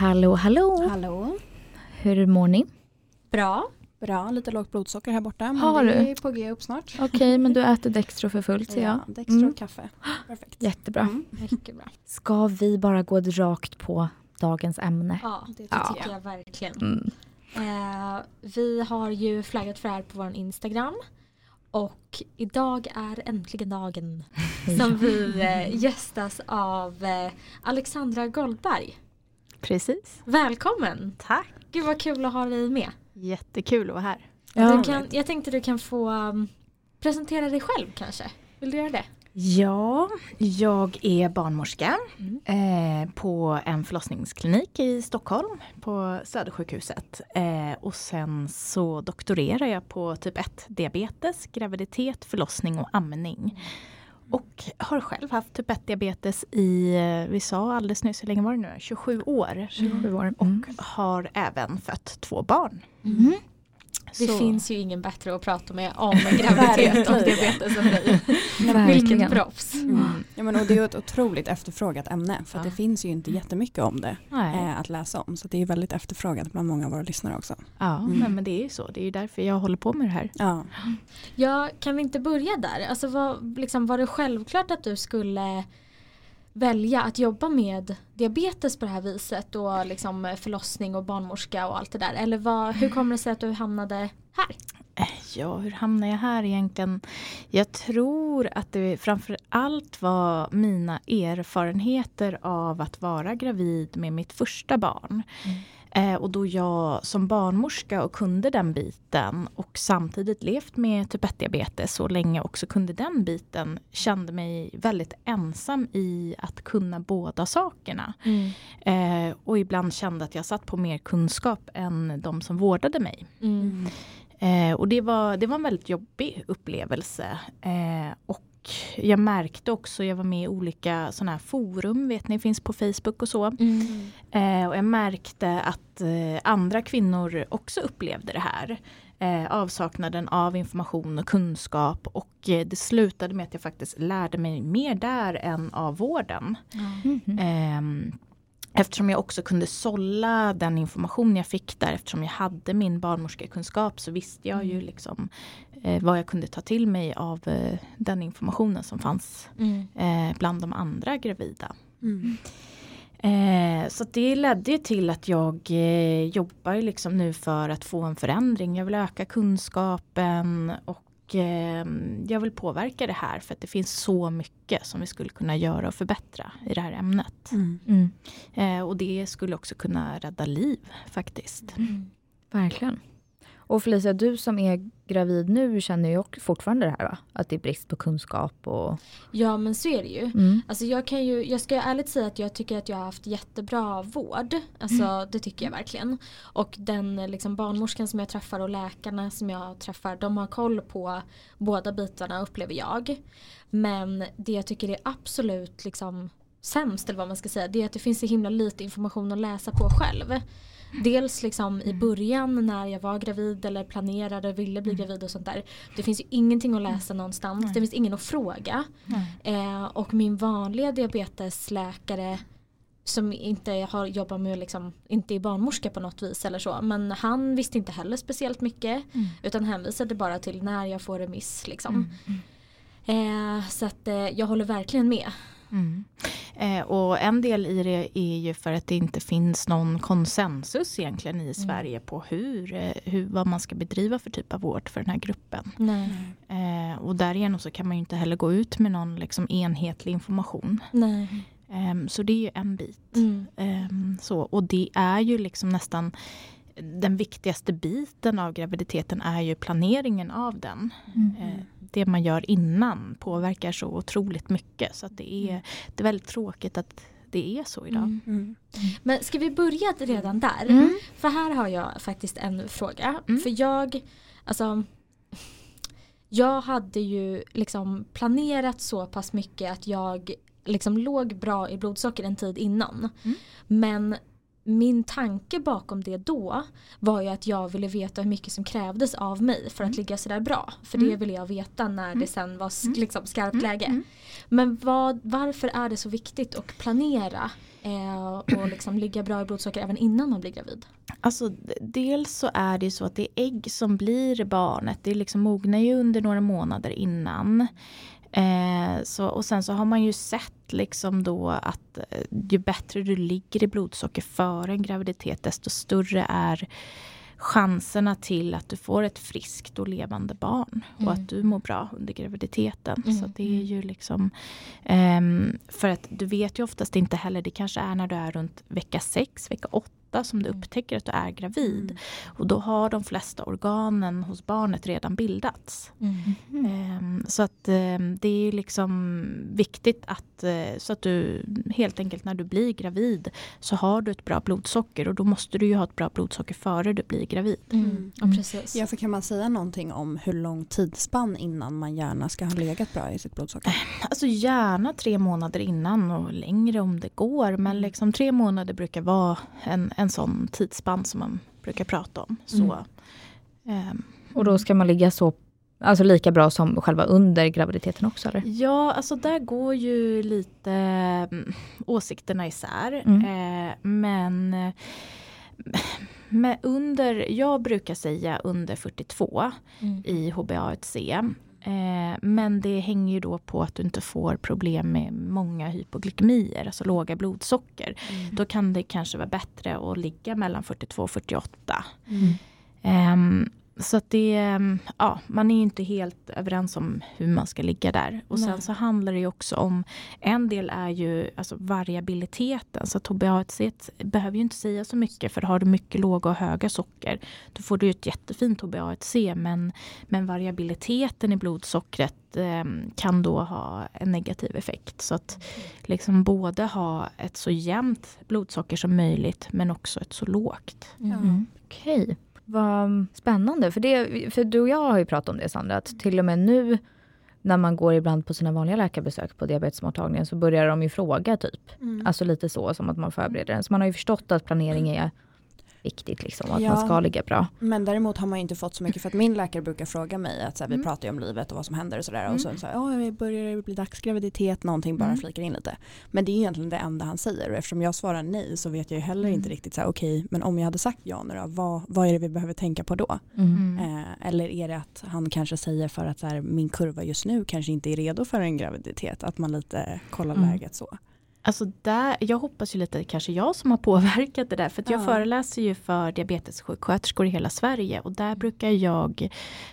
Hallå, hallå! Hallå. Hur mår ni? Bra. Bra, lite lågt blodsocker här borta. Men Har det du? är på G upp snart. Okej, men du äter Dextro för fullt ser jag. Ja, Dextro Mm. och kaffe. Perfekt. Jättebra. Mm. Mycket bra. Ska vi bara gå rakt på dagens ämne? Ja, det Ja. tycker jag verkligen. Mm. Eh, vi har ju flaggat för det här på vår Instagram. Och idag är äntligen dagen som vi eh, gästas av eh, Alexandra Goldberg. Precis. Välkommen! Tack. Gud vad kul att ha dig med. Jättekul att vara här. Ja. Du kan, jag tänkte du kan få um, presentera dig själv kanske. Vill du göra det? Ja, jag är barnmorska Mm. eh, på en förlossningsklinik i Stockholm på Södersjukhuset. Eh, och sen så doktorerar jag på typ 1 diabetes, graviditet, förlossning och amning. Och har själv haft typ 1 diabetes i, eh, vi sa alldeles nyss, hur länge var det nu? 27 år. 27 år. Och Mm. har även fött två barn. Mm. Det Så- finns ju ingen bättre att prata med om graviditet och diabetes än dig. Vilken Verkligen. proffs. Mm. Ja, men, och det är ett otroligt efterfrågat ämne för Ja. det finns ju inte jättemycket om det eh, att läsa om. Så det är väldigt efterfrågat bland många av våra lyssnare också. Ja, Mm. nej, men det är ju så. Det är ju därför jag håller på med det här. Ja. Ja, kan vi inte börja där? Alltså var, liksom, var det självklart att du skulle välja att jobba med diabetes på det här viset och liksom förlossning och barnmorska och allt det där? Eller vad, hur kommer det sig att du hamnade här? Ja, hur hamnade jag här egentligen? Jag tror att det framför allt var mina erfarenheter av att vara gravid med mitt första barn. Eh, och då jag som barnmorska och kunde den biten och samtidigt levt med typ 1-diabetes så länge också kunde den biten kände mig väldigt ensam i att kunna båda sakerna. Eh, och ibland kände att jag satt på mer kunskap än de som vårdade mig. Mm. Eh, och det var, det var en väldigt jobbig upplevelse. Eh, och jag märkte också, jag var med i olika sådana här forum, vet ni, finns på Facebook och så. Mm. Eh, och jag märkte att eh, andra kvinnor också upplevde det här. Eh, avsaknaden av information och kunskap och eh, det slutade med att jag faktiskt lärde mig mer där än av vården. Mhm. Eftersom jag också kunde sålla den information jag fick där eftersom jag hade min barnmorskekunskap så visste jag ju liksom eh, vad jag kunde ta till mig av eh, den informationen som fanns Mm. eh, bland de andra gravida. Mm. Eh, så det ledde till att jag eh, jobbar liksom nu för att få en förändring. Jag vill öka kunskapen och eh, jag vill påverka det här för att det finns så mycket som vi skulle kunna göra och förbättra i det här ämnet. Mm. Mm. Eh, och det skulle också kunna rädda liv faktiskt. Mm. Verkligen. Och Felicia, du som är gravid nu känner ju också fortfarande det här va? Att det är brist på kunskap och... Ja men så är det ju. Mm. Alltså jag kan ju, jag ska ärligt säga att jag tycker att jag har haft jättebra vård. Alltså det tycker jag verkligen. Och den liksom, barnmorskan som jag träffar och läkarna som jag träffar de har koll på båda bitarna upplever jag. Men det jag tycker är absolut liksom sämst eller vad man ska säga det är att det finns så himla lite information att läsa på själv. Dels liksom i början när jag var gravid eller planerade, ville bli gravid och sånt där. Det finns ju ingenting att läsa någonstans. Det finns ingen att fråga. Eh, och min vanliga diabetesläkare som inte har jobbat med liksom, inte är barnmorska på något vis eller så. Men han visste inte heller speciellt mycket. Utan hänvisade bara till när jag får remiss liksom. Eh, så att eh, jag håller verkligen med. Mm. Eh, och en del i det är ju för att det inte finns någon konsensus egentligen i Sverige på hur, eh, hur, vad man ska bedriva för typ av vård för den här gruppen. Nej. Eh, och därigenom så kan man ju inte heller gå ut med någon liksom enhetlig information. Nej. Ehm, så det är ju en bit. Mm. Ehm, så, och det är ju liksom nästan den viktigaste biten av graviditeten är ju planeringen av den. Mm. Eh, det man gör innan påverkar så otroligt mycket. Så att det, är, det är väldigt tråkigt att det är så idag. Mm. Mm. Men ska vi börja redan där? Mm. För här har jag faktiskt en fråga. Mm. För jag, alltså jag hade ju liksom planerat så pass mycket att jag liksom låg bra i blodsocker en tid innan. Mm. Men min tanke bakom det då var ju att jag ville veta hur mycket som krävdes av mig för att Mm. ligga sådär bra. För Mm. det ville jag veta när det sen var Mm. liksom skarpt Mm. läge. Mm. Men vad, varför är det så viktigt att planera eh, och liksom ligga bra i blodsocker även innan man blir gravid? Alltså dels så är det ju så att det är ägg som blir barnet. Det liksom mognar ju under några månader innan. Eh, så, och sen så har man ju sett liksom då att eh, ju bättre du ligger i blodsocker före en graviditet desto större är chanserna till att du får ett friskt och levande barn och Mm. att du mår bra under graviditeten. Mm. Så det är ju liksom ehm, för att du vet ju oftast inte heller, det kanske är när du är runt vecka 6, vecka 8 som du Mm. upptäcker att du är gravid. Och då har de flesta organen hos barnet redan bildats. Ehm, så att ehm, det är liksom viktigt att, eh, så att du helt enkelt när du blir gravid så har du ett bra blodsocker och då måste du ju ha ett bra blodsocker före du blir gravid. Mm. Ja, Mm. precis. Ja, för kan man säga någonting om hur lång tidsspann innan man gärna ska ha legat bra i sitt blodsocker? Alltså gärna tre månader innan och längre om det går men liksom tre månader brukar vara en, en sån tidsspann som man brukar prata om. Så, Mm. ehm, Och då ska man ligga så, alltså lika bra som själva under graviditeten också eller? Ja, alltså där går ju lite mm, åsikterna isär. Mm. Eh, men med under, jag brukar säga under 42 Mm. i HbA1c. Eh, men det hänger ju då på att du inte får problem med många hypoglykemier, alltså låga blodsocker. Då kan det kanske vara bättre att ligga mellan 42 och 48. Mm. Ehm, så att det, ehm, ja, man är ju inte helt överens om hur man ska ligga där. Och sen Nej. så handlar det ju också om, en del är ju alltså variabiliteten. Så att HbA1c behöver ju inte säga så mycket för har du mycket låga och höga socker då får du ju ett jättefint HbA1c men, men variabiliteten i blodsockret ehm, kan då ha en negativ effekt. Så att liksom både ha ett så jämnt blodsocker som möjligt men också ett så lågt. Mm. Mm. Okej, vad spännande. För, det, för du och jag har ju pratat om det Sandra, att till och med nu när man går ibland på sina vanliga läkarbesök på diabetesmottagningen så börjar de ju fråga typ. Mm. Alltså lite så som att man förbereder den. Så man har ju förstått att planering är viktigt liksom. Att Ja. man ska ligga bra. Men däremot har man ju inte fått så mycket för att min läkare brukar fråga mig att så här, vi Mm. pratar ju om livet och vad som händer och sådär Mm. och så, så här, ja det börjar det bli dags graviditet någonting bara Mm. flikar in lite. Men det är egentligen det enda han säger och eftersom jag svarar nej så vet jag ju heller Mm. inte riktigt så här okej men om jag hade sagt ja nu då vad, vad är det vi behöver tänka på då? Mm. Eh, eller är det att han kanske säger för att så här, min kurva just nu kanske inte är redo för en graviditet att man lite kollar Mm. läget så. Alltså där, jag hoppas ju lite kanske jag som har påverkat det där. För att jag Ja. föreläser ju för diabetessjuksköterskor i hela Sverige. Och där brukar jag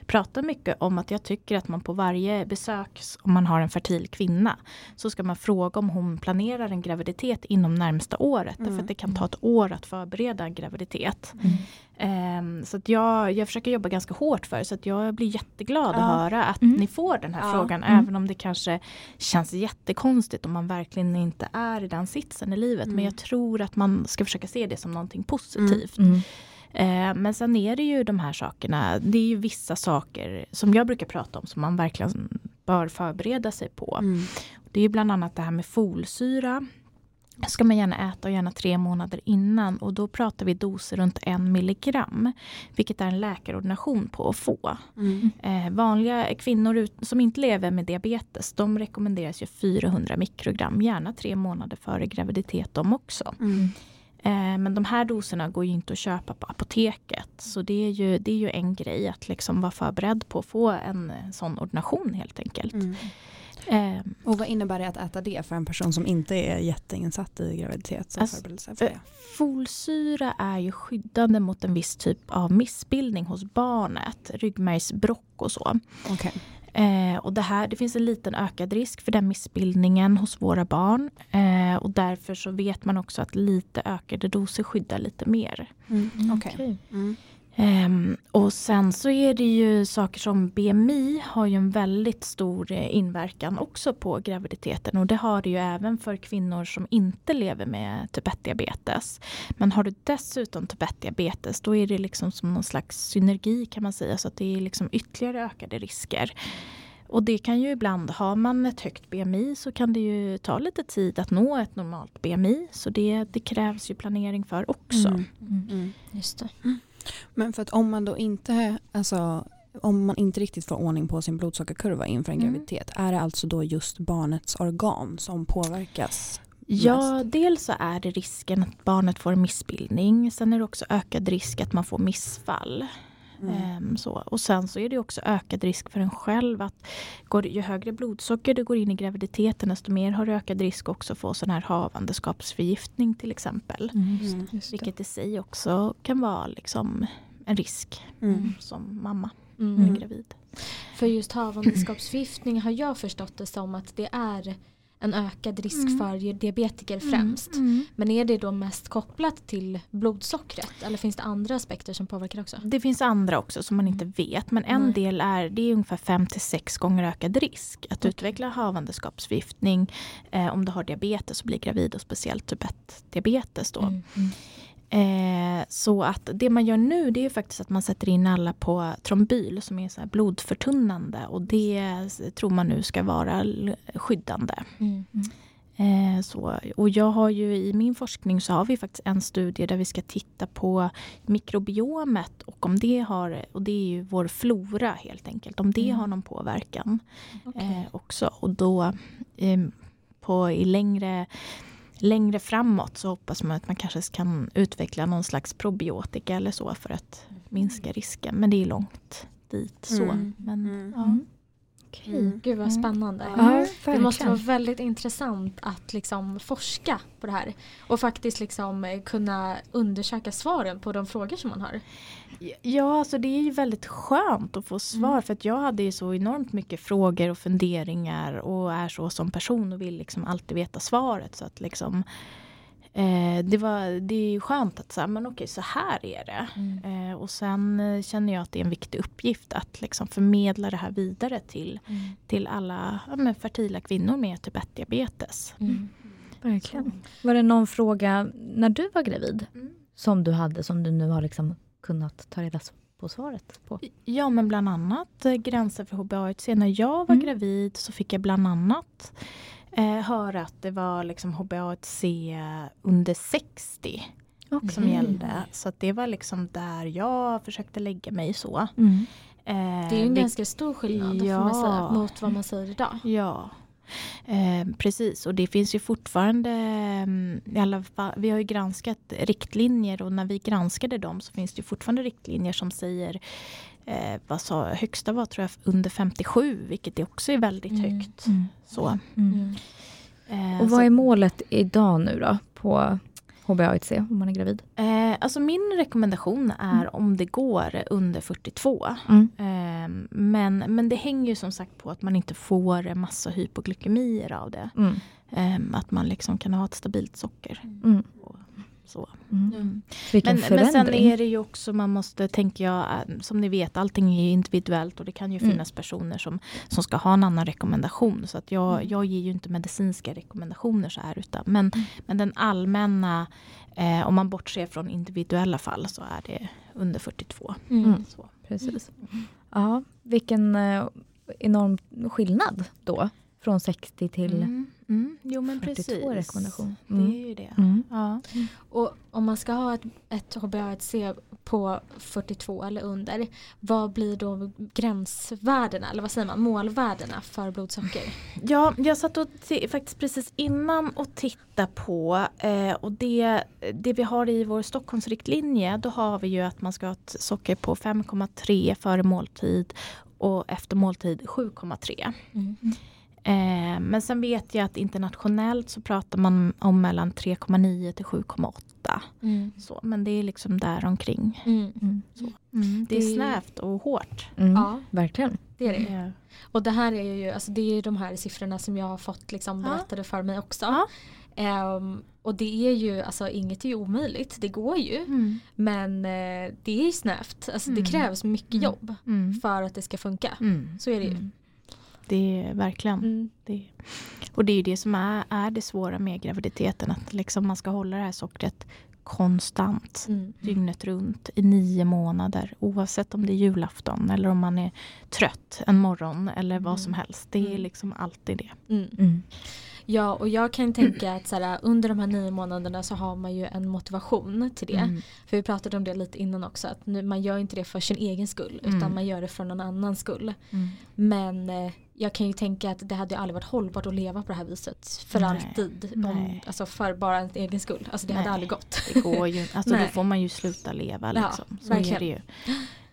prata mycket om att jag tycker att man på varje besök, om man har en fertil kvinna, så ska man fråga om hon planerar en graviditet inom närmsta året. Mm. Därför att det kan ta ett år att förbereda en graviditet. Mm. Ehm, så att jag, jag försöker jobba ganska hårt för det. Så att jag blir jätteglad Ja. att höra att Mm. ni får den här Ja. frågan. Mm. Även om det kanske känns jättekonstigt om man verkligen inte är i den sitsen i livet. Mm. Men jag tror att man ska försöka se det som någonting positivt. Eh, men sen är det ju de här sakerna. Det är ju vissa saker som jag brukar prata om som man verkligen bör förbereda sig på. Mm. Det är bland annat det här med folsyra. Ska man gärna äta och gärna tre månader innan och då pratar vi doser runt en milligram. Vilket är en läkarordination på att få. Mm. Eh, vanliga kvinnor ut, som inte lever med diabetes de rekommenderas ju 400 mikrogram, gärna tre månader före graviditet de också. Mm. Eh, men de här doserna går ju inte att köpa på apoteket. Så det är ju, det är ju en grej att liksom vara förberedd på att få en sån ordination helt enkelt. Mm. Eh, Och vad innebär det att äta det för en person som inte är jätteinsatt i graviditet? Så Alltså, för eh. Folsyra är ju skyddande mot en viss typ av missbildning hos barnet, ryggmärgsbråck och så. Okej. Eh, och det, här, det finns en liten ökad risk för den missbildningen hos våra barn. Eh, och därför så vet man också att lite ökade doser skyddar lite mer. Mm. Okej. Mm. Ehm, och sen så är det ju saker som BMI har ju en väldigt stor eh, inverkan också på graviditeten och det har det ju även för kvinnor som inte lever med typ 1-diabetes. Men har du dessutom typ 1-diabetes då är det liksom som någon slags synergi kan man säga så att det är liksom ytterligare ökade risker. Och det kan ju ibland, har man ett högt BMI så kan det ju ta lite tid att nå ett normalt BMI. Så det, det krävs ju planering för också. Mm. Mm. Just det. Men för att om man då inte, alltså om man inte riktigt får ordning på sin blodsockerkurva inför en Mm. graviditet, är det alltså då just barnets organ som påverkas? Ja, dels så är det risken att barnet får en missbildning. Sen är det också ökad risk att man får missfall. Mm. Ehm, så. Och sen så är det också ökad risk för en själv att går, ju högre blodsocker du går in i graviditeten desto mer har du ökad risk också att få sån här havandeskapsförgiftning till exempel. Mm. Vilket i sig också kan vara liksom en risk Mm. som mamma Mm. eller gravid. För just havandeskapsförgiftning har jag förstått det som att det är en ökad risk Mm. för diabetiker främst. Men är det då mest kopplat till blodsockret eller finns det andra aspekter som påverkar också? Det finns andra också som man inte vet. Men en del är, det är ungefär 5 till 6 gånger ökad risk att utveckla havandeskapsförgiftning eh, om du har diabetes och blir gravid och speciellt typ 1 diabetes då. Mm. Eh, så att det man gör nu det är faktiskt att man sätter in alla på trombyl som är så blodförtunnande och det tror man nu ska vara skyddande. Mm. Eh, så, och jag har ju i min forskning så har vi faktiskt en studie där vi ska titta på mikrobiomet och om det har, och det är ju vår flora helt enkelt, om det Mm. har någon påverkan Okej. eh, också. Och då eh, på, i längre, längre framåt så hoppas man att man kanske kan utveckla någon slags probiotika eller så för att minska risken. Men det är långt dit. så. Mm. Men, Mm. Ja. Mm. Gud vad Mm. spännande. Ja, Det måste vara väldigt intressant att liksom forska på det här och faktiskt liksom eh, kunna undersöka svaren på de frågor som man har. Ja, alltså det är ju väldigt skönt att få svar Mm. för att jag hade ju så enormt mycket frågor och funderingar och är så som person och vill liksom alltid veta svaret. Så att liksom eh, det, var, det är ju skönt att säga, men okej så här är det. Eh, och sen eh, känner jag att det är en viktig uppgift att liksom förmedla det här vidare till, till alla ja, men fertila kvinnor med typ 1-diabetes. Mm. verkligen. Var det någon fråga när du var gravid Mm. som du hade som du nu har liksom kunnat ta reda på svaret på? Ja, men bland annat eh, gränser för HbA1c. När jag var Mm. gravid så fick jag bland annat eh, höra att det var liksom HbA1c under 60 som Okej. gällde. Så att det var liksom där jag försökte lägga mig så. Mm. Eh, Det är ju en vil- ganska stor skillnad Ja. säga, mot vad man säger idag. Ja, eh, precis. Och det finns ju fortfarande, mm, i alla fall, vi har ju granskat riktlinjer och när vi granskade dem så finns det fortfarande riktlinjer som säger eh, vad sa, högsta var tror jag under 57 vilket också är väldigt Mm. högt. Mm. Så, Mm. Mm. eh, Och så- vad är målet idag nu då på HbA1c om man är gravid? Eh, alltså min rekommendation är om det går under 42. Mm. Eh, men, men det hänger ju som sagt på att man inte får massa hypoglykemier av det. Mm. Eh, att man liksom kan ha ett stabilt socker. Så. Mm. Mm. Vilken Men, men sen är det ju också, man måste, tänker jag, eh, som ni vet, allting är ju individuellt och det kan ju Mm. finnas personer som, som ska ha en annan rekommendation. Så att jag, Mm. jag ger ju inte medicinska rekommendationer så här. Utan, men, Mm. men den allmänna, eh, om man bortser från individuella fall så är det under 42. Mm. Så. Precis. Ja, vilken eh, enorm skillnad då. Från 60 till... Mm, mm, jo men 42 precis. rekommendation. Det Mm. är ju det. Mm. Ja. Och om man ska ha ett, ett HbA1c på 42 eller under, vad blir då gränsvärdena, eller vad säger man, målvärdena för blodsocker? Ja, jag satt och ti- faktiskt precis innan och tittade på eh, och det, det vi har i vår Stockholmsriktlinje då har vi ju att man ska ha ett socker på 5,3 före måltid och efter måltid 7,3. Mm. Eh, men sen vet jag att internationellt så pratar man om mellan 3,9 till 7,8. Mm. Så, men det är liksom där omkring. Mm. Mm. Mm, det är Det- snävt och hårt. Mm. Ja. Verkligen. Det är det ju. Ja. Och det här är ju alltså det är ju de här siffrorna som jag har fått liksom Ja. berättade för mig också. Ja. Um, och det är ju, alltså inget är ju omöjligt, det går ju. Mm. Men eh, det är snävt, alltså det Mm. krävs mycket Mm. jobb Mm. för att det ska funka. Mm. Så är det ju. Mm. Det är verkligen. Mm. Det, och det är ju det som är, är det svåra med graviditeten. Att liksom man ska hålla det här sockret konstant. Mm. Dygnet runt i nio månader. Oavsett om det är julafton eller om man är trött en morgon eller vad som helst. Det är Mm. liksom alltid det. Mm. Ja och jag kan tänka att så här, under de här nio månaderna så har man ju en motivation till det. Mm. För vi pratade om det lite innan också att nu, man gör inte det för sin egen skull Mm. utan man gör det för någon annans skull. Mm. Men eh, jag kan ju tänka att det hade ju aldrig varit hållbart att leva på det här viset för Nej. alltid. Om, Nej. alltså för bara en egen skull. Alltså det hade Nej. aldrig gått. Det går ju alltså Då får man ju sluta leva. Ja, Liksom. så är verkligen. det ju.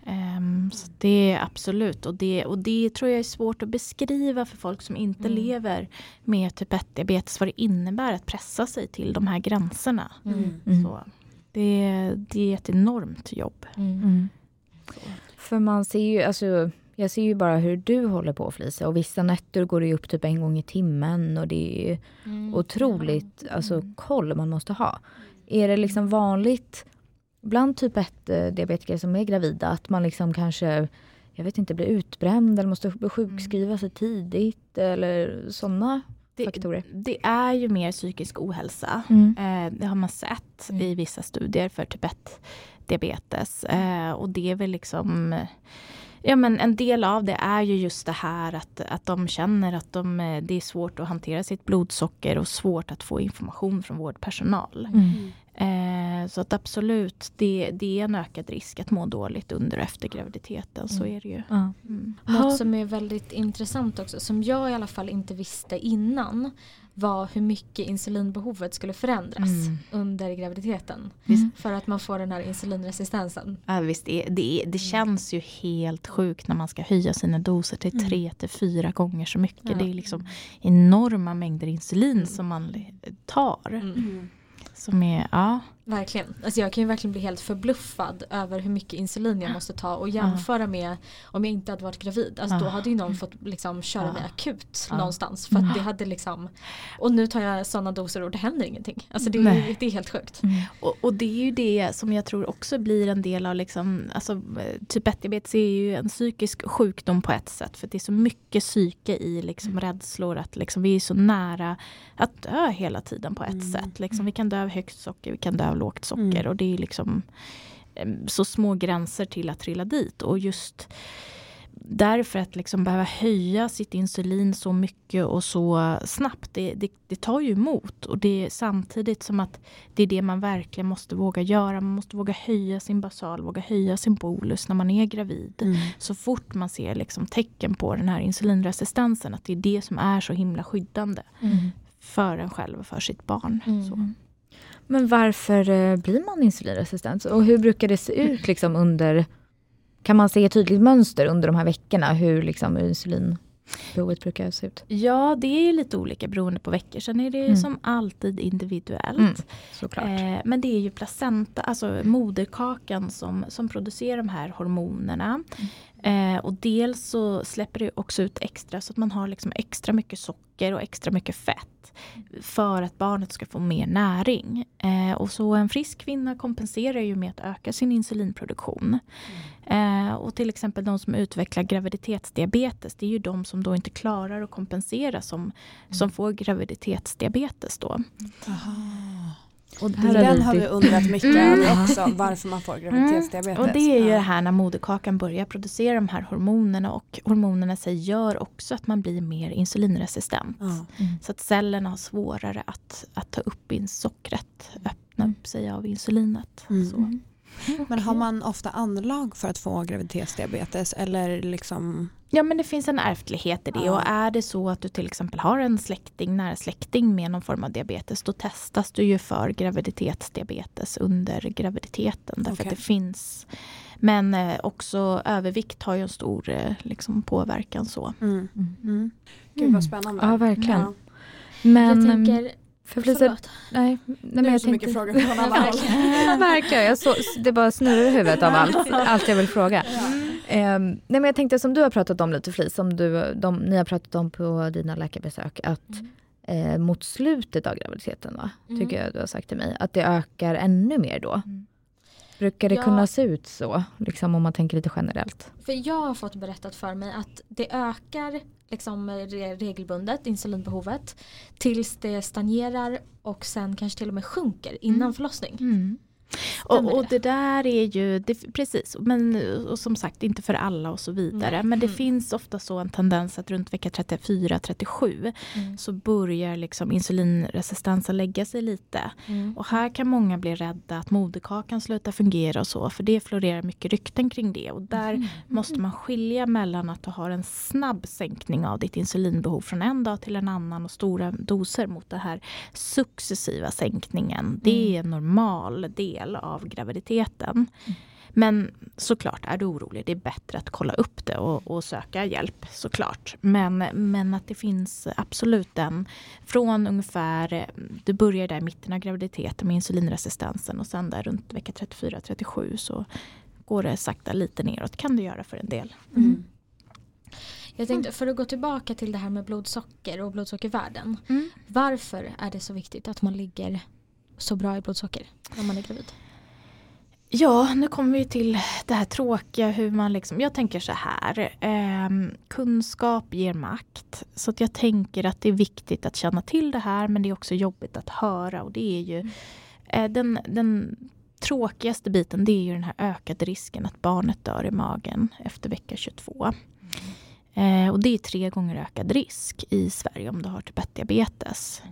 Ehm, så det är absolut. Och det, och det tror jag är svårt att beskriva för folk som inte Mm. lever med typ 1-diabetes. Vad det innebär att pressa sig till de här gränserna. Mm. Mm. Så det, det är ett enormt jobb. Mm. Mm. För man ser ju, alltså, jag ser ju bara hur du håller på Felicia och vissa nätter går det upp typ en gång i timmen och det är ju Mm. otroligt alltså, koll man måste ha. Är det liksom vanligt bland typ 1 diabetiker som är gravida att man liksom kanske jag vet inte, blir utbränd eller måste sjukskriva sig tidigt eller sådana Det, faktorer? det är ju mer psykisk ohälsa. Mm. Eh, det har man sett Mm. i vissa studier för typ 1 diabetes. Eh, och det är väl liksom eh, Ja men en del av det är ju just det här att, att de känner att de, eh, det är svårt att hantera sitt blodsocker och svårt att få information från vårdpersonal. Mm. Eh, så att absolut, det, det är en ökad risk att må dåligt under och efter graviditeten. Så Mm. är det ju. Mm. Något som är väldigt intressant också, som jag i alla fall inte visste innan, var hur mycket insulinbehovet skulle förändras Mm. under graviditeten. Mm. För att man får den här insulinresistensen. Ja, visst, det, det, det känns ju helt sjukt när man ska höja sina doser till Mm. tre till fyra gånger så mycket. Ja. Det är liksom enorma mängder insulin Mm. som man tar. Som är, ja. Verkligen. Alltså jag kan ju verkligen bli helt förbluffad över hur mycket insulin jag måste ta och jämföra med om jag inte hade varit gravid. Alltså då Ja. hade ju någon fått liksom köra mig akut Ja. någonstans. För det hade liksom, och nu tar jag sådana doser och det händer ingenting. Alltså det är, det är helt sjukt. Och, och det är ju det som jag tror också blir en del av liksom, alltså, typ 1-diabetes är ju en psykisk sjukdom på ett sätt. För det är så mycket psyke i liksom, rädslor. Att liksom, vi är så nära att dö hela tiden på ett Mm. sätt. Liksom, vi kan dö av högt socker, vi kan dö av lågt socker. Mm. Och det är liksom eh, så små gränser till att trilla dit. Och just därför att liksom behöva höja sitt insulin så mycket och så snabbt, det, det, det tar ju emot. Och det är samtidigt som att det är det man verkligen måste våga göra. Man måste våga höja sin basal, våga höja sin bolus när man är gravid. Mm. Så fort man ser liksom tecken på den här insulinresistensen, att det är det som är så himla skyddande Mm. för en själv och för sitt barn. Mm. Men varför eh, blir man insulinresistent? Och hur brukar det se ut liksom under... Kan man se ett tydligt mönster under de här veckorna hur liksom insulinbehovet brukar se ut? Ja, det är ju lite olika beroende på veckor. Sen är det Mm. som alltid individuellt. Mm, såklart. Eh, men det är ju placenta, alltså moderkakan som, som producerar de här hormonerna. Eh, och dels så släpper det också ut extra så att man har liksom extra mycket socker och extra mycket fett. För att barnet ska få mer näring. Eh, och så en frisk kvinna kompenserar ju med att öka sin insulinproduktion. Eh, och till exempel de som utvecklar graviditetsdiabetes, det är ju de som då inte klarar att kompensera som, som får graviditetsdiabetes då. Aha. Och Den är har vi undrat mycket Mm. över också, varför man får graviditetsdiabetes. Och det är ju det här när moderkakan börjar producera de här hormonerna och hormonerna i sig gör också att man blir mer insulinresistent. Ja. Så att cellerna har svårare att, att ta upp in sockret, öppna upp sig av insulinet. Mm. Men har man ofta anlag för att få graviditetsdiabetes eller liksom Ja men det finns en ärftlighet i det Ja. och är det så att du till exempel har en släkting, nära släkting med någon form av diabetes då testas du ju för graviditetsdiabetes under graviditeten därför Okej. att det finns men eh, också övervikt har ju en stor eh, liksom, påverkan så. Mm. Mm. Mm. Gud vad spännande. Ja, verkligen. Ja. Men, jag tänker, för Felicia, nej, nej, Det men är jag så mycket frågor från alla håll. Verkligen, jag så, det bara snurrar i huvudet av allt, allt jag vill fråga. Ja. Ehm, nej men jag tänkte som du har pratat om lite Flis, som du, de, ni har pratat om på dina läkarbesök, att eh, mot slutet av graviditeten va? Mm. Tycker jag du har sagt till mig. Att det ökar ännu mer då. Mm. Brukar det Ja. kunna se ut så? Liksom om man tänker lite generellt. För jag har fått berättat för mig att det ökar liksom re- regelbundet insulinbehovet tills det stagnerar och sen kanske till och med sjunker innan Mm. förlossning. Mm. Och, och det? det där är ju, det, precis, men och som sagt inte för alla och så vidare. Nej. Men det Mm. finns ofta så en tendens att runt vecka 34-37 Mm. så börjar liksom insulinresistensen lägga sig lite. Mm. Och här kan många bli rädda att moderkakan slutar fungera och så. För det florerar mycket rykten kring det. Och där måste man skilja mellan att du har en snabb sänkning av ditt insulinbehov från en dag till en annan och stora doser mot den här successiva sänkningen. Det är normal del av graviditeten. Men såklart, är du orolig, det är bättre att kolla upp det och, och söka hjälp såklart. Men, men att det finns absolut en, från ungefär, det börjar där i mitten av graviditeten med insulinresistensen och sen där runt vecka 34-37 så går det sakta lite neråt, kan det göra för en del. Mm. Jag tänkte för att gå tillbaka till det här med blodsocker och blodsockervärden. Mm. Varför är det så viktigt att man ligger så bra i blodsocker när man är gravid? Ja, nu kommer vi till det här tråkiga hur man liksom, jag tänker så här, ehm, kunskap ger makt. Så att jag tänker att det är viktigt att känna till det här men det är också jobbigt att höra och det är ju eh, den, den tråkigaste biten det är ju den här ökade risken att barnet dör i magen efter vecka 22. Eh, och det är tre gånger ökad risk i Sverige om du har typ 1-diabetes.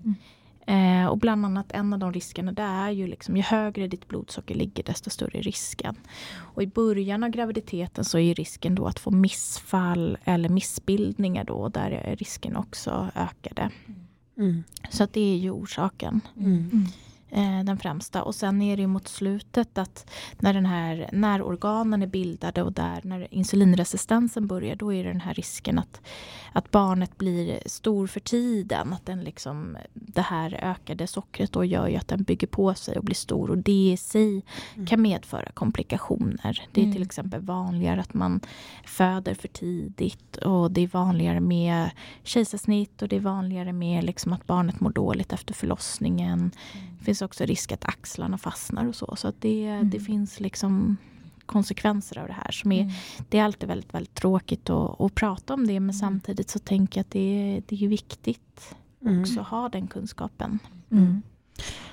Eh, och bland annat en av de riskerna det är ju liksom ju högre ditt blodsocker ligger desto större är risken. Och i början av graviditeten så är ju risken då att få missfall eller missbildningar då. Där är risken också ökade. Mm. Så att det är ju orsaken. Mm. Eh, den främsta. Och sen är det mot slutet att när, den här, när organen är bildade och där när insulinresistensen börjar då är det den här risken att, att barnet blir stor för tiden. Att den liksom, det här ökade sockret då gör ju att den bygger på sig och blir stor och det i sig kan medföra komplikationer. Det är till Mm. exempel vanligare att man föder för tidigt och det är vanligare med kejsarsnitt och det är vanligare med liksom att barnet mår dåligt efter förlossningen. Det finns också risk att axlarna fastnar och så. Så att det, det finns liksom konsekvenser av det här. Som är, Det är alltid väldigt, väldigt tråkigt att, att prata om det men samtidigt så tänker jag att det, är- det är viktigt Mm. också att ha den kunskapen. Mm.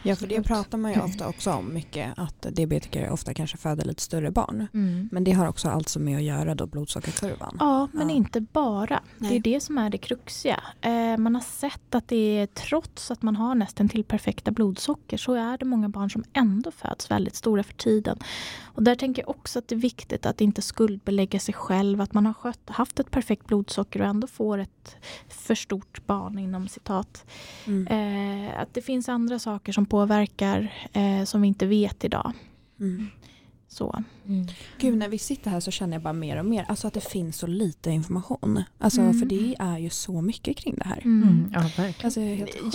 Ja, för det pratar man ju ofta också om mycket, att diabetiker ofta kanske föder lite större barn. Men det har också alltså med att göra då blodsockerkurvan. Ja, men Ja. inte bara. Det Nej. är det som är det kruxiga. Eh, man har sett att det är, trots att man har nästan till perfekta blodsocker så är det många barn som ändå föds väldigt stora för tiden. Och där tänker jag också att det är viktigt att inte skuldbelägga sig själv. Att man har skött, haft ett perfekt blodsocker och ändå får ett för stort barn inom citat. Mm. Eh, att det finns andra saker som påverkar eh, som vi inte vet idag. Mm. Så. Mm. Gud, när vi sitter här så känner jag bara mer och mer alltså att det finns så lite information. Alltså, Mm. För det är ju så mycket kring det här. Mm. Ja, verkligen. Alltså.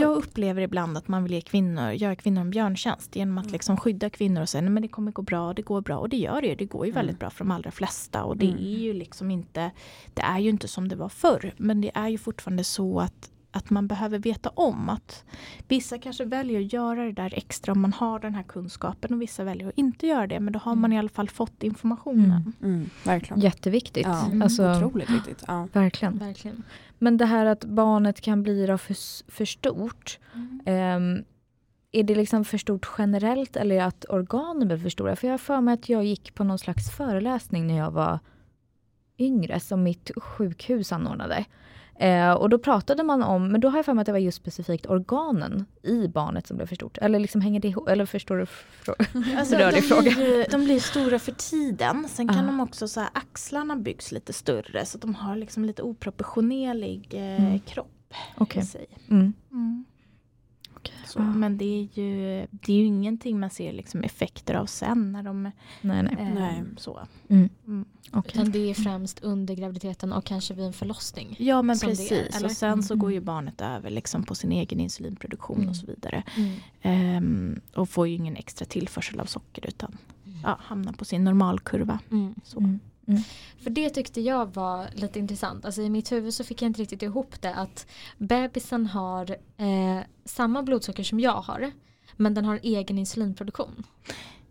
Jag upplever ibland att man vill ge kvinnor, göra kvinnor en björntjänst genom att Mm. liksom skydda kvinnor och säga nej men det kommer gå bra, det går bra och det gör det ju. Det går ju Mm. väldigt bra för de allra flesta och det Mm. är ju liksom inte, det är ju inte som det var förr men det är ju fortfarande så att att man behöver veta om att vissa kanske väljer att göra det där extra om man har den här kunskapen och vissa väljer att inte göra det men då har man i alla fall fått informationen. Mm, verkligen. Jätteviktigt. Ja, Alltså, Otroligt viktigt. Ja. verkligen. Verkligen. Men det här att barnet kan bli då för, för stort. ehm, är det liksom för stort generellt eller att organen blir för stora? För jag har för mig att jag gick på någon slags föreläsning när jag var yngre som mitt sjukhus anordnade. Eh, och då pratade man om, men då har jag för mig att det var just specifikt organen i barnet som blev för stort. Eller liksom hänger det ihop? Eller förstår du? frå- Alltså, de, blir, de blir stora för tiden. Sen kan Ja. de också så här, axlarna byggs lite större så att de har liksom lite oproportionerlig eh, Mm. kropp Okej. i sig. Mm. Mm. Så. Men det är, ju, det är ju ingenting man ser liksom effekter av sen när de Nej, nej. eh, Nej. så. Mm. Mm. Okej. Utan det är främst under graviditeten och kanske vid en förlossning. Ja men det precis eller? och sen så Mm. går ju barnet över liksom på sin egen insulinproduktion Mm. och så vidare. Mm. Ehm, och får ju ingen extra tillförsel av socker utan ja, hamnar på sin normalkurva. Mm. Så. Mm. För det tyckte jag var lite intressant. Alltså i mitt huvud så fick jag inte riktigt ihop det att bebisen har eh, samma blodsocker som jag har. Men den har egen insulinproduktion.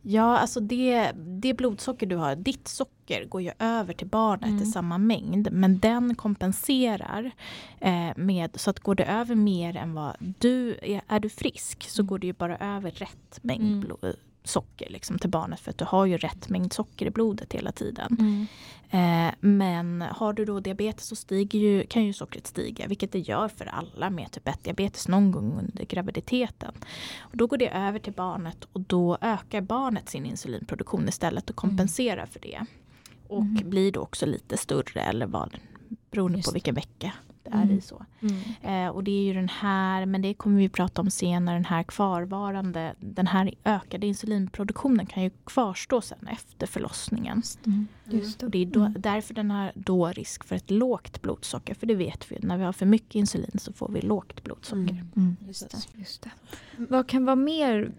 Ja, alltså det, det blodsocker du har, ditt socker går ju över till barnet mm. i samma mängd. Men den kompenserar eh, med, så att går det över mer än vad du, är, är du frisk så mm. går det ju bara över rätt mängd mm. blod, socker liksom, till barnet för att du har ju rätt mängd socker i blodet hela tiden. Mm. Eh, men har du då diabetes så stiger ju, kan ju sockret stiga vilket det gör för alla med typ 1 diabetes någon gång under graviditeten. Och då går det över till barnet och då ökar barnet sin insulinproduktion istället och kompenserar mm. för det. Och mm. blir då också lite större eller vad, beroende Just på vilken vecka det är mm. i. så. Mm. Eh, och det är ju den här, men det kommer vi prata om senare, den här kvarvarande, den här ökade insulinproduktionen kan ju kvarstå sen efter förlossningen. Mm. Just det. Och det är då, mm. därför den har då risk för ett lågt blodsocker, för det vet vi, när vi har för mycket insulin så får vi lågt blodsocker. Mm. Just det. Just det. Vad kan vara mer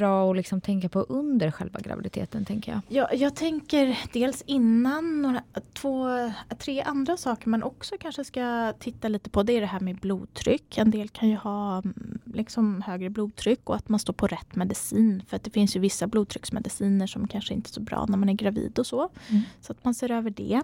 bra att liksom tänka på under själva graviditeten? tänker Jag Ja, jag tänker dels innan några, två, tre andra saker man också kanske ska titta lite på. Det är det här med blodtryck. En del kan ju ha mm, liksom högre blodtryck och att man står på rätt medicin. För att det finns ju vissa blodtrycksmediciner som kanske inte är så bra när man är gravid och så. Mm. Så att man ser över det.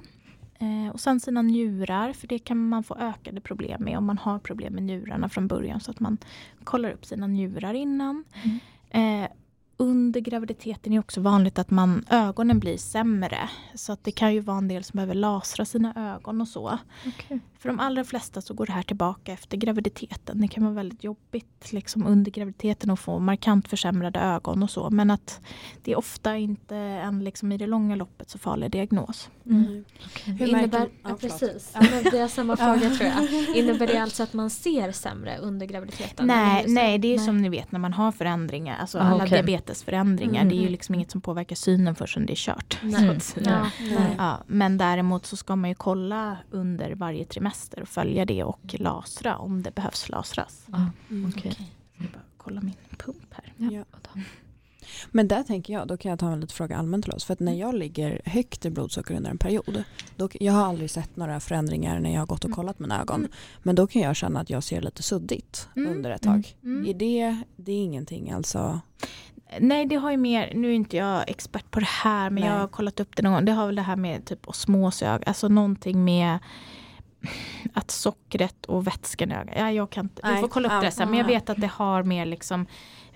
Eh, och sen sina njurar, för det kan man få ökade problem med om man har problem med njurarna från början. Så att man kollar upp sina njurar innan. Mm. Eh, under graviditeten är det också vanligt att man, ögonen blir sämre. Så att det kan ju vara en del som behöver lasra sina ögon och så. Okay. För de allra flesta så går det här tillbaka efter graviditeten. Det kan vara väldigt jobbigt liksom under graviditeten att få markant försämrade ögon och så. Men att det är ofta inte en liksom i det långa loppet så farlig diagnos. Mm. mm. Okay. Hur innebär, ja, precis, ja, men det är samma fråga tror jag. Innebär det alltså att man ser sämre under graviditeten? Nej, nej det är nej. som ni vet när man har förändringar, alltså ah, alla okay. diabetesförändringar. Mm. Det är ju mm. liksom inget som påverkar synen förrän det är kört. Nej. Ja, ja, men däremot så ska man ju kolla under varje trimester semester och följa det och lasra om det behövs lasras. Mm, okay. Okay. Jag bara kolla min pump här. Ja. Men där tänker jag, då kan jag ta en liten fråga allmänt till oss. För att när mm. jag ligger högt i blodsocker under en period, då, jag har aldrig sett några förändringar när jag har gått och mm. kollat mina ögon. Mm. Men då kan jag känna att jag ser lite suddigt mm. under ett tag. Mm. Är det, det är ingenting alltså? Nej, det har ju mer, nu är inte jag expert på det här, men Nej. jag har kollat upp det någon gång. Det har väl det här med typ osmosög, alltså någonting med att sockret och vätskan i ögat, ja, jag kan inte, vi får kolla upp det sen, men jag vet att det har mer liksom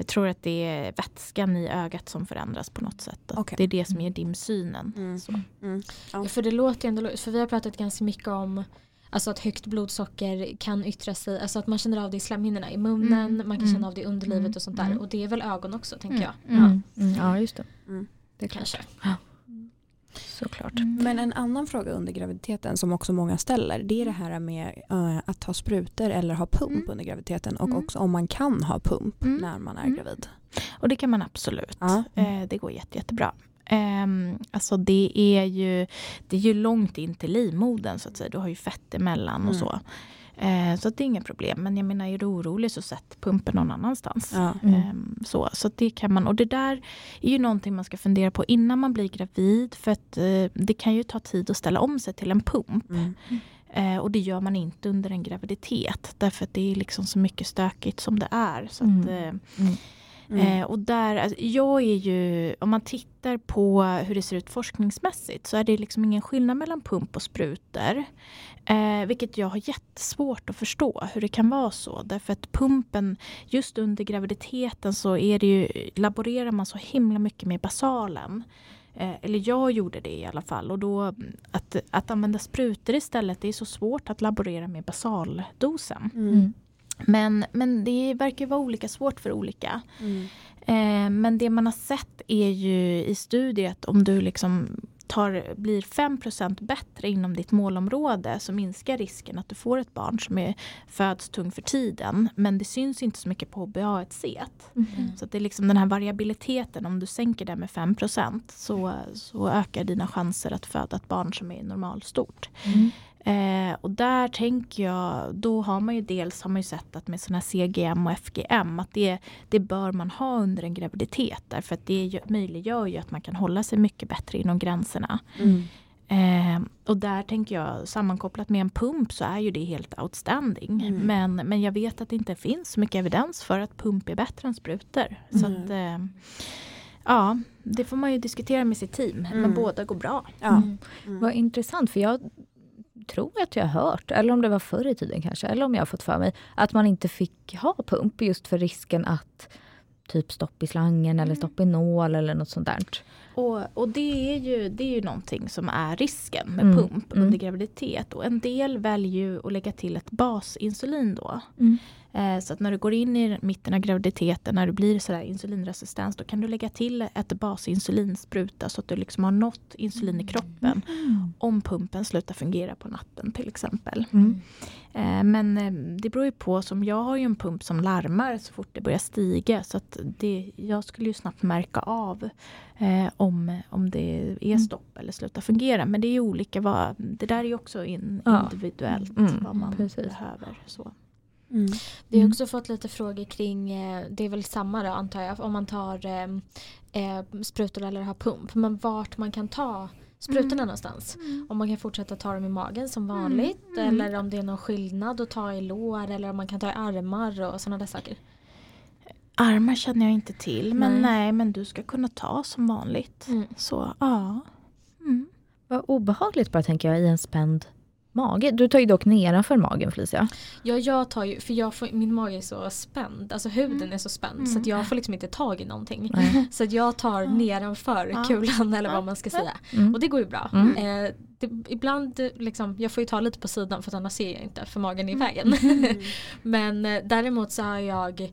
jag tror att det är vätskan i ögat som förändras på något sätt. Okay. Det är det som ger dimsynen. Mm. Mm. Ja. För det låter ändå, för vi har pratat ganska mycket om Alltså att högt blodsocker kan yttra sig, alltså att man känner av det i slemhinnorna i munnen, mm. man kan känna mm. av det i underlivet och sånt där. Mm. Och det är väl ögon också tänker jag. Ja, ja just det. Det kanske. Ja. Såklart. Mm. Men en annan fråga under graviditeten som också många ställer det är det här med uh, att ta sprutor eller ha pump mm. under graviditeten och mm. också om man kan ha pump mm. när man är mm. gravid. Och det kan man absolut. Ja. Eh, det går jätte, jättebra. Um, alltså det är ju det är ju långt in till livmodern så att säga. Du har ju fett emellan och så. Eh, så det är inga problem. Men jag menar, är du orolig så sätt pumpen någon annanstans. Ja. Mm. Eh, så, så det kan man. Och det där är ju någonting man ska fundera på innan man blir gravid. För att eh, det kan ju ta tid att ställa om sig till en pump. Mm. Eh, och det gör man inte under en graviditet. Därför att det är liksom så mycket stökigt som det är. Så att, mm. Eh, mm. Mm. Eh, och där, alltså, jag är ju, om man tittar på hur det ser ut forskningsmässigt så är det liksom ingen skillnad mellan pump och sprutor. Eh, vilket jag har jättesvårt att förstå hur det kan vara så. Därför att pumpen, just under graviditeten så är det ju, laborerar man så himla mycket med basalen. Eh, eller jag gjorde det i alla fall. Och då att, att använda sprutor istället, det är så svårt att laborera med basaldosen. Mm. Men, men det verkar vara olika svårt för olika. Mm. Eh, men det man har sett är ju i studier att om du liksom tar, blir 5% bättre inom ditt målområde så minskar risken att du får ett barn som är, föds tung för tiden. Men det syns inte så mycket på HbA1c. Mm. Så det är liksom den här variabiliteten, om du sänker den med 5 så, så ökar dina chanser att föda ett barn som är normalstort. Mm. Eh, och där tänker jag, då har man ju dels har man ju sett att med sådana CGM och FGM att det, det bör man ha under en graviditet därför att det möjliggör ju att man kan hålla sig mycket bättre inom gränserna. Mm. Eh, och där tänker jag sammankopplat med en pump så är ju det helt outstanding. Mm. Men, men jag vet att det inte finns så mycket evidens för att pump är bättre än sprutor. Så Mm. att, eh, ja, det får man ju diskutera med sitt team. Men Mm. båda går bra. Ja. Mm. Mm. Vad intressant, för jag tror att jag har hört, eller om det var förr i tiden kanske, eller om jag har fått för mig, att man inte fick ha pump just för risken att typ stopp i slangen eller stopp i nål eller något sånt där. Och, och det, är ju, det är ju någonting som är risken med Mm, pump mm. under graviditet. Och en del väljer ju att lägga till ett basinsulin då. Mm. Eh, så att när du går in i mitten av graviditeten, när du blir sådär insulinresistens, då kan du lägga till ett basinsulinspruta så att du liksom har nått insulin i kroppen. Om pumpen slutar fungera på natten till exempel. Mm. Eh, men eh, det beror ju på, som jag har ju en pump som larmar så fort det börjar stiga. Så att det, jag skulle ju snabbt märka av om, om det är stopp eller slutar fungera. Men det är ju olika, vad, det där är ju också in, Ja. individuellt Mm, vad man precis. behöver. Så. Mm. Vi har Mm. också fått lite frågor kring, eh, det är väl samma då antar jag, om man tar eh, eh, sprutor eller har pump. Men vart man kan ta sprutorna Mm. någonstans. Om man kan fortsätta ta dem i magen som vanligt Mm. eller om det är någon skillnad att ta i lår eller om man kan ta i armar och sådana där saker. Armar känner jag inte till, men Nej. nej, men du ska kunna ta som vanligt. Mm. Så ja. Mm. Vad obehagligt bara tänker jag i en spänd mage. Du tar ju dock nedanför magen Felicia. Ja, jag tar ju, för jag får, min mage är så spänd, alltså huden är så spänd så att jag får liksom inte tag i någonting. Nej. Så att jag tar nedanför kulan eller vad man ska säga. Mm. Och det går ju bra. Mm. Eh, det, ibland, liksom, jag får ju ta lite på sidan för att annars ser jag inte för magen är i vägen. Men eh, däremot så har jag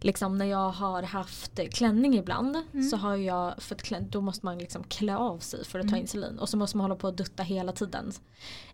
Liksom när jag har haft klänning ibland så har jag fått klä, då måste man liksom klä av sig för att ta insulin och så måste man hålla på och dutta hela tiden.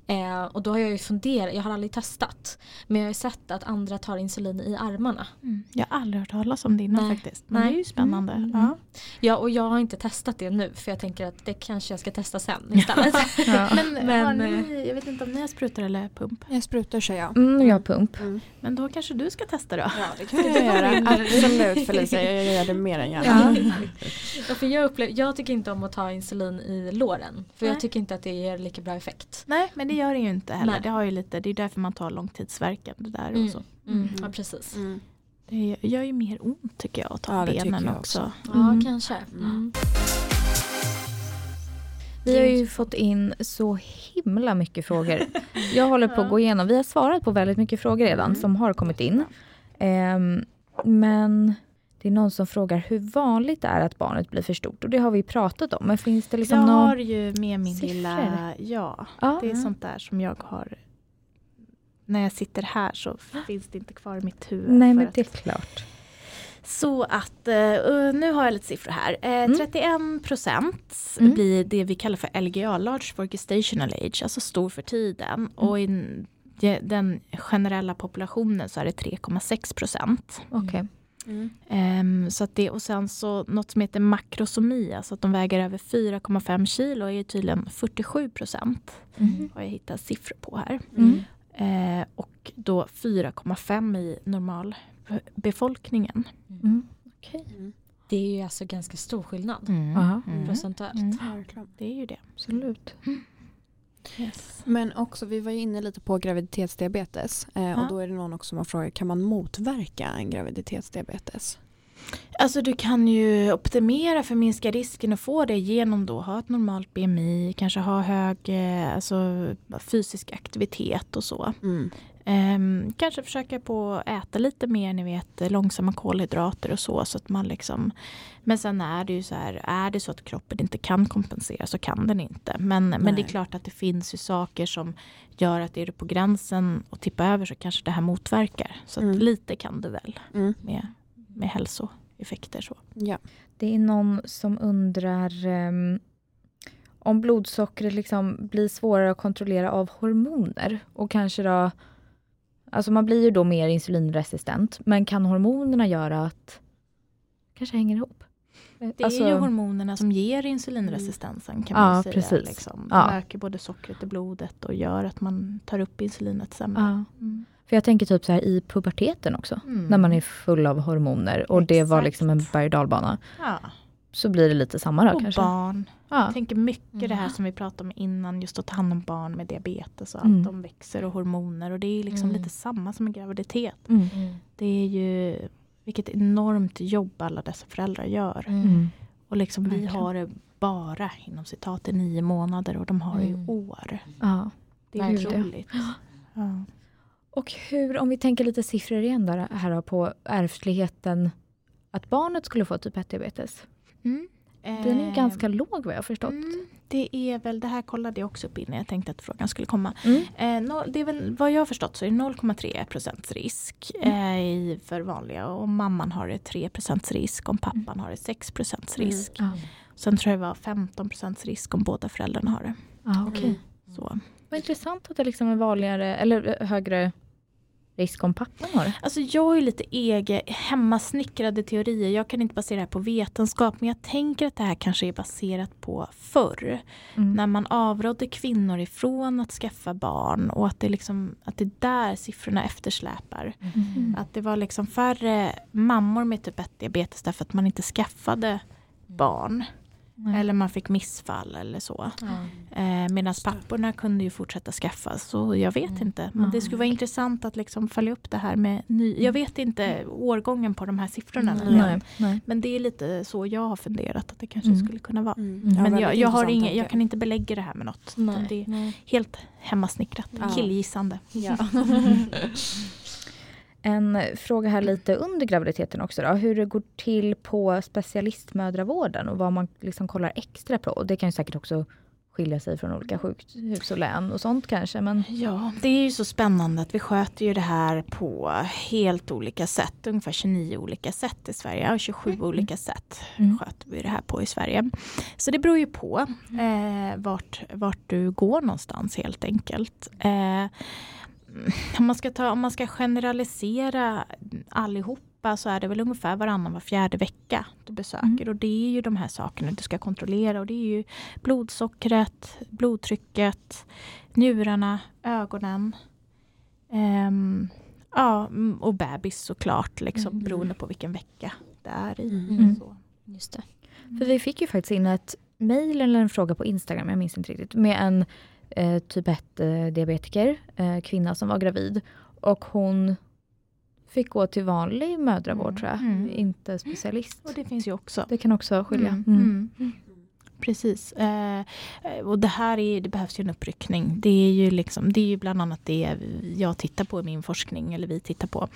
Eh, och då har jag ju funderat, jag har aldrig testat men jag har ju sett att andra tar insulin i armarna. Mm. Jag har aldrig hört talas om det innan Nej. faktiskt. Men Nej. det är ju spännande. Mm. Ja. Ja och jag har inte testat det nu för jag tänker att det kanske jag ska testa sen istället. Ja. Men, Men, har eh, ni, jag vet inte om ni har sprutor eller pump. Jag sprutar säger jag. Mm, jag har pump. Mm. Men då kanske du ska testa då. Ja det kan jag göra. Absolut Felicia, jag gör det mer än gärna. Ja, för jag, upplever, jag tycker inte om att ta insulin i låren. För Nej. jag tycker inte att det ger lika bra effekt. Nej men det gör det ju inte heller. Nej. Det, har ju lite, det är därför man tar långtidsverkande där Mm. och så. Mm. Ja precis. Mm. Det gör ju mer ont tycker jag att ta Ja, det benen också. också. Ja Mm. kanske. Mm. Vi har ju fått in så himla mycket frågor. Jag håller på att gå igenom. Vi har svarat på väldigt mycket frågor redan Mm. som har kommit in. Ehm, men det är någon som frågar hur vanligt det är att barnet blir för stort. Och det har vi pratat om. Men finns det liksom jag någon... har ju med min siffror? lilla, ja Ja. det är sånt där som jag har när jag sitter här så finns det inte kvar i mitt huvud. Nej men det är klart. Så att, eh, nu har jag lite siffror här. Eh, Mm. 31 procent Mm. blir det vi kallar för LGA, Large for Gestational Age, alltså stor för tiden. Mm. Och i den generella populationen så är det 3,6 procent. Okej. Mm. Ehm, så att det, och sen så något som heter makrosomi, alltså att de väger över 4,5 kilo är tydligen 47 procent. Mm. Har jag hittat siffror på här. Mm. Eh, och då 4,5 i normalbefolkningen. Mm. Okej. Det är ju alltså ganska stor skillnad. Mm. procentuellt. Mm. Det är ju det. Absolut. Yes. Men också, vi var ju inne lite på graviditetsdiabetes eh, och då är det någon också som har frågat, kan man motverka en graviditetsdiabetes? Alltså du kan ju optimera för att minska risken att få det genom då ha ett normalt BMI, kanske ha hög eh, alltså, fysisk aktivitet och så. Mm. Ehm, kanske försöka på att äta lite mer, ni vet långsamma kolhydrater och så. så att man liksom, men sen är det ju så här, är det så att kroppen inte kan kompensera så kan den inte. Men, men det är klart att det finns ju saker som gör att är du på gränsen och tippa över så kanske det här motverkar. Så att Mm. lite kan det väl Mm. med, med hälsoeffekter. Så. Ja. Det är någon som undrar ehm, om blodsockret liksom blir svårare att kontrollera av hormoner. Och kanske då, alltså man blir ju då mer insulinresistent. Men kan hormonerna göra att kanske hänger ihop? Det Alltså- är ju hormonerna som ger insulinresistensen kan Ja, man säga. precis. Liksom. Ja. De ökar både sockret i blodet och gör att man tar upp insulinet sämre. Ja. Mm. För jag tänker typ så här i puberteten också. Mm. När man är full av hormoner och det var Exakt. liksom en berg och dalbana. Ja. Så blir det lite samma då Och kanske. barn. Ja. Jag tänker mycket det här Mm. som vi pratade om innan, just att ta hand om barn med diabetes och allt. Mm. De växer och hormoner och det är liksom Mm. lite samma som en graviditet. Mm. Mm. Det är ju vilket enormt jobb alla dessa föräldrar gör. Mm. Och liksom vi har det bara inom citat i nio månader och de har det Mm. i år. Ja. Det är Verkligen. otroligt. Ja. Och hur, om vi tänker lite siffror igen där, här då, på ärftligheten att barnet skulle få typ 1-diabetes. Mm. Den är ganska låg vad jag förstått. Mm, det är väl, det här kollade jag också upp innan jag tänkte att frågan skulle komma. Mm. Eh, no, det är väl, vad jag har förstått så är det 0,3 procents risk eh, i, för vanliga och om mamman har det 3 procents risk, om pappan har det 6 procents Mm. risk. Ja. Sen tror jag det var 15 procents risk om båda föräldrarna har det. Ja, okej. Så. Vad intressant att det liksom är vanligare, eller eh, högre risk om pappan har det. Alltså jag har ju lite egen hemmasnickrade teorier. Jag kan inte basera det här på vetenskap men jag tänker att det här kanske är baserat på förr. Mm. När man avrådde kvinnor ifrån att skaffa barn och att det, liksom, att det är där siffrorna eftersläpar. Mm. Att det var liksom färre mammor med typ 1-diabetes därför att man inte skaffade barn. Nej. Eller man fick missfall eller så. Ja. Eh, Medan papporna kunde ju fortsätta skaffa. Så jag vet Mm. inte. Men det skulle vara intressant att liksom följa upp det här med ny... Jag vet inte årgången på de här siffrorna. Mm. Nej, nej. Men det är lite så jag har funderat att det kanske Mm. skulle kunna vara. Mm. Men Ja, Men jag, jag, har inga, jag kan inte belägga det här med något. Det är Nej. helt hemmasnickrat. Ja. Killgissande. Ja. En fråga här lite under graviditeten också då. Hur det går till på specialistmödravården och vad man liksom kollar extra på. Och det kan ju säkert också skilja sig från olika sjukhus och län och sånt kanske. Men Ja, det är ju så spännande att vi sköter ju det här på helt olika sätt. Ungefär 29 olika sätt i Sverige och 27 olika sätt Mm. sköter vi det här på i Sverige. Så det beror ju på eh, vart, vart du går någonstans helt enkelt. Eh, om, man ska ta, om man ska generalisera allihopa så är det väl ungefär varannan var fjärde vecka du besöker. Mm. Och det är ju de här sakerna du ska kontrollera och det är ju blodsockret, blodtrycket, njurarna, ögonen. Ehm, ja, mm, och bebis såklart, liksom, Mm. beroende på vilken vecka det är i. Mm. Så. Just det. För vi fick ju faktiskt in ett mejl eller en fråga på Instagram, jag minns inte riktigt, med en eh, typ 1 eh, eh, kvinna som var gravid. Och hon fick gå till vanlig mödravård Mm. tror jag, Mm. inte specialist. Och det finns ju också. Det kan också skilja. Mm. Mm. Mm. Precis. Eh, och det här är, det behövs ju en uppryckning. Det är ju, liksom, det är ju bland annat det jag tittar på i min forskning, eller vi tittar på.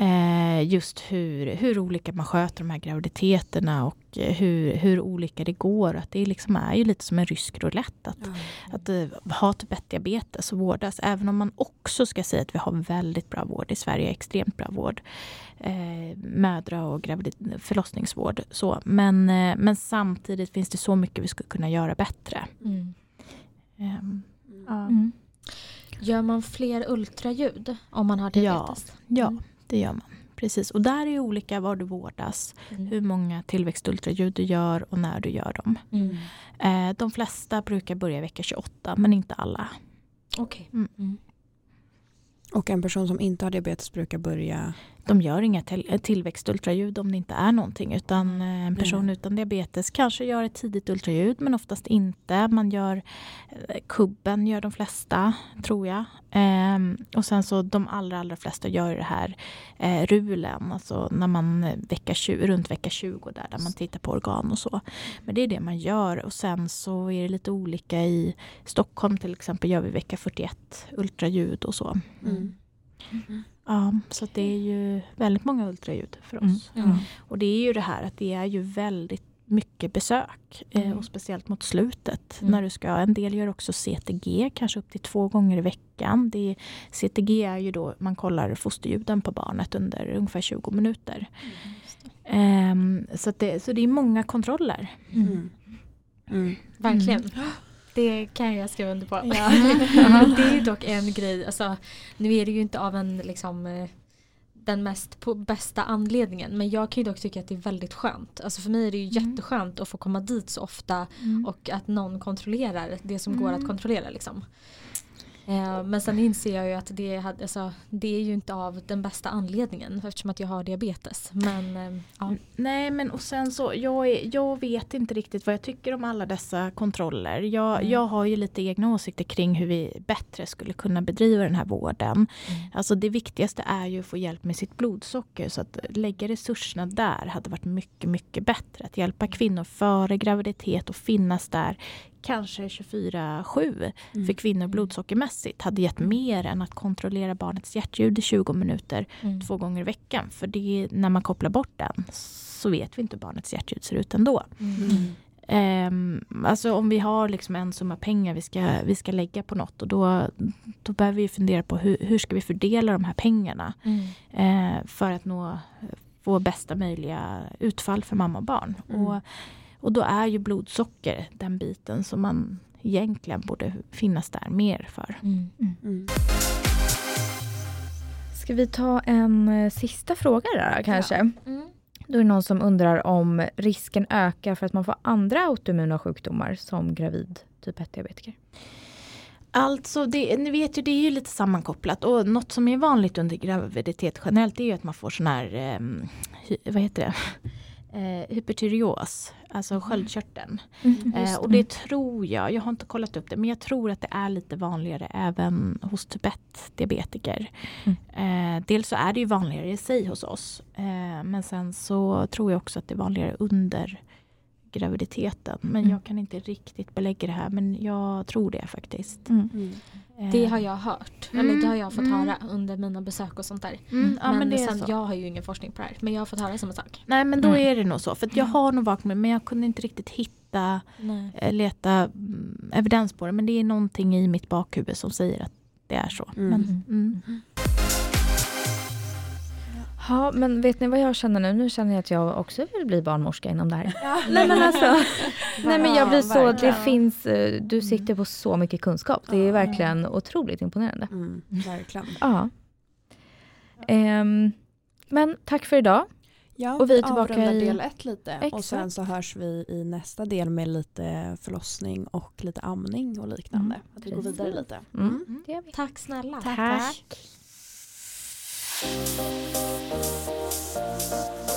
Eh, just hur, hur olika man sköter de här graviditeterna och eh, hur, hur olika det går. Att det liksom är ju lite som en rysk roulette. Att, att eh, ha typ 1 diabetes och vårdas. Även om man också ska säga att vi har väldigt bra vård i Sverige. Extremt bra vård. Eh, mödra och gravid- förlossningsvård. Så. Men, eh, men samtidigt finns det så mycket vi skulle kunna göra bättre. Mm. Ja. Mm. Gör man fler ultraljud om man har diabetes? ja, det gör man. Precis. Och där är det olika var du vårdas. Mm. Hur många tillväxtultraljud du gör och när du gör dem. Mm. Eh, de flesta brukar börja vecka 28 men inte alla. Okej. Mm. Mm. Och en person som inte har diabetes brukar börja... De gör inga till- tillväxtultraljud om det inte är någonting. Utan eh, en person Mm. utan diabetes kanske gör ett tidigt ultraljud men oftast inte. Man gör eh, kubben, gör de flesta tror jag. Ehm, och sen så de allra, allra flesta gör det här eh, rulen. Alltså när man eh, vecka 20, runt vecka 20 där, där man tittar på organ och så. Men det är det man gör. Och sen så är det lite olika i Stockholm till exempel gör vi vecka 41 ultraljud och så. Mm. Ja, så det är ju väldigt många ultraljud för oss. Mm. Och det är ju det här att det är ju väldigt mycket besök. Eh, Mm. och speciellt mot slutet. Mm. När du ska, en del gör också CTG, kanske upp till två gånger i veckan. Det är, CTG är ju då man kollar fosterljuden på barnet under ungefär 20 minuter. Ehm, så, att det, så det är många kontroller. Mm. Mm. Verkligen. Det kan jag skriva under på. Ja. Men det är dock en grej, alltså, nu är det ju inte av en liksom eh, den mest på bästa anledningen men jag kan ju dock tycka att det är väldigt skönt. Alltså för mig är det ju Mm. jätteskönt att få komma dit så ofta och att någon kontrollerar det som går att Mm. kontrollera. Liksom. Eh, men sen inser jag ju att det, hade, alltså, det är ju inte av den bästa anledningen eftersom att jag har diabetes. Men, eh, ja. Nej men och sen så, jag, är, jag vet inte riktigt vad jag tycker om alla dessa kontroller. Jag, Mm. jag har ju lite egna åsikter kring hur vi bättre skulle kunna bedriva den här vården. Mm. Alltså det viktigaste är ju att få hjälp med sitt blodsocker så att lägga resurserna där hade varit mycket, mycket bättre. Att hjälpa kvinnor före graviditet och finnas där kanske 24-7 Mm. för kvinnor blodsockermässigt hade gett mer än att kontrollera barnets hjärtljud i 20 minuter Mm. två gånger i veckan. För det, när man kopplar bort den så vet vi inte hur barnets hjärtljud ser ut ändå. Mm. Ehm, alltså om vi har liksom en summa pengar vi ska, vi ska lägga på något och då, då behöver vi fundera på hur, hur ska vi fördela de här pengarna Mm. eh, för att nå få bästa möjliga utfall för mamma och barn. Mm. Och, och då är ju blodsocker den biten som man egentligen borde finnas där mer för. Mm. Mm. Ska vi ta en eh, sista fråga där kanske? Mm. Då är det någon som undrar om risken ökar för att man får andra autoimmuna sjukdomar som gravid typ 1-diabetiker. Alltså, det, ni vet ju, det är ju lite sammankopplat och något som är vanligt under graviditet generellt är ju att man får sån här, eh, hy, vad heter det, eh, hypertyreos, alltså sköldkörteln. Eh, och det tror jag, jag har inte kollat upp det, men jag tror att det är lite vanligare även hos typ 1-diabetiker. Eh, dels så är det ju vanligare i sig hos oss, eh, men sen så tror jag också att det är vanligare under graviditeten. Men Mm. jag kan inte riktigt belägga det här, men jag tror det faktiskt. Mm. Mm. Eh, Det har jag hört, Mm, eller det har jag fått mm. höra under mina besök och sånt där. Mm, ja, men, men det är sen, så. jag har ju ingen forskning på det här, men jag har fått höra samma sak. Nej men då Mm. är det nog så. För att jag har nog vaknat men jag kunde inte riktigt hitta, Nej. eh, leta mm, evidens på det. Men det är någonting i mitt bakhuvud som säger att det är så. Mm. Men, mm. Ja, men vet ni vad jag känner nu? Nu känner jag att jag också vill bli barnmorska inom det här. Nej men alltså, nej men jag blir så, det finns, eh, du sitter på så mycket kunskap. Det är Ja. verkligen otroligt imponerande. Mm. Verkligen. Ja. Ehm, men tack för idag. Ja, Och vi är tillbaka i- del ett lite och Exakt. sen så hörs vi i nästa del med lite förlossning och lite amning och liknande. Mm, att vi går vidare lite. Mm. Vi. Tack snälla. Tack. Tack. Thank you.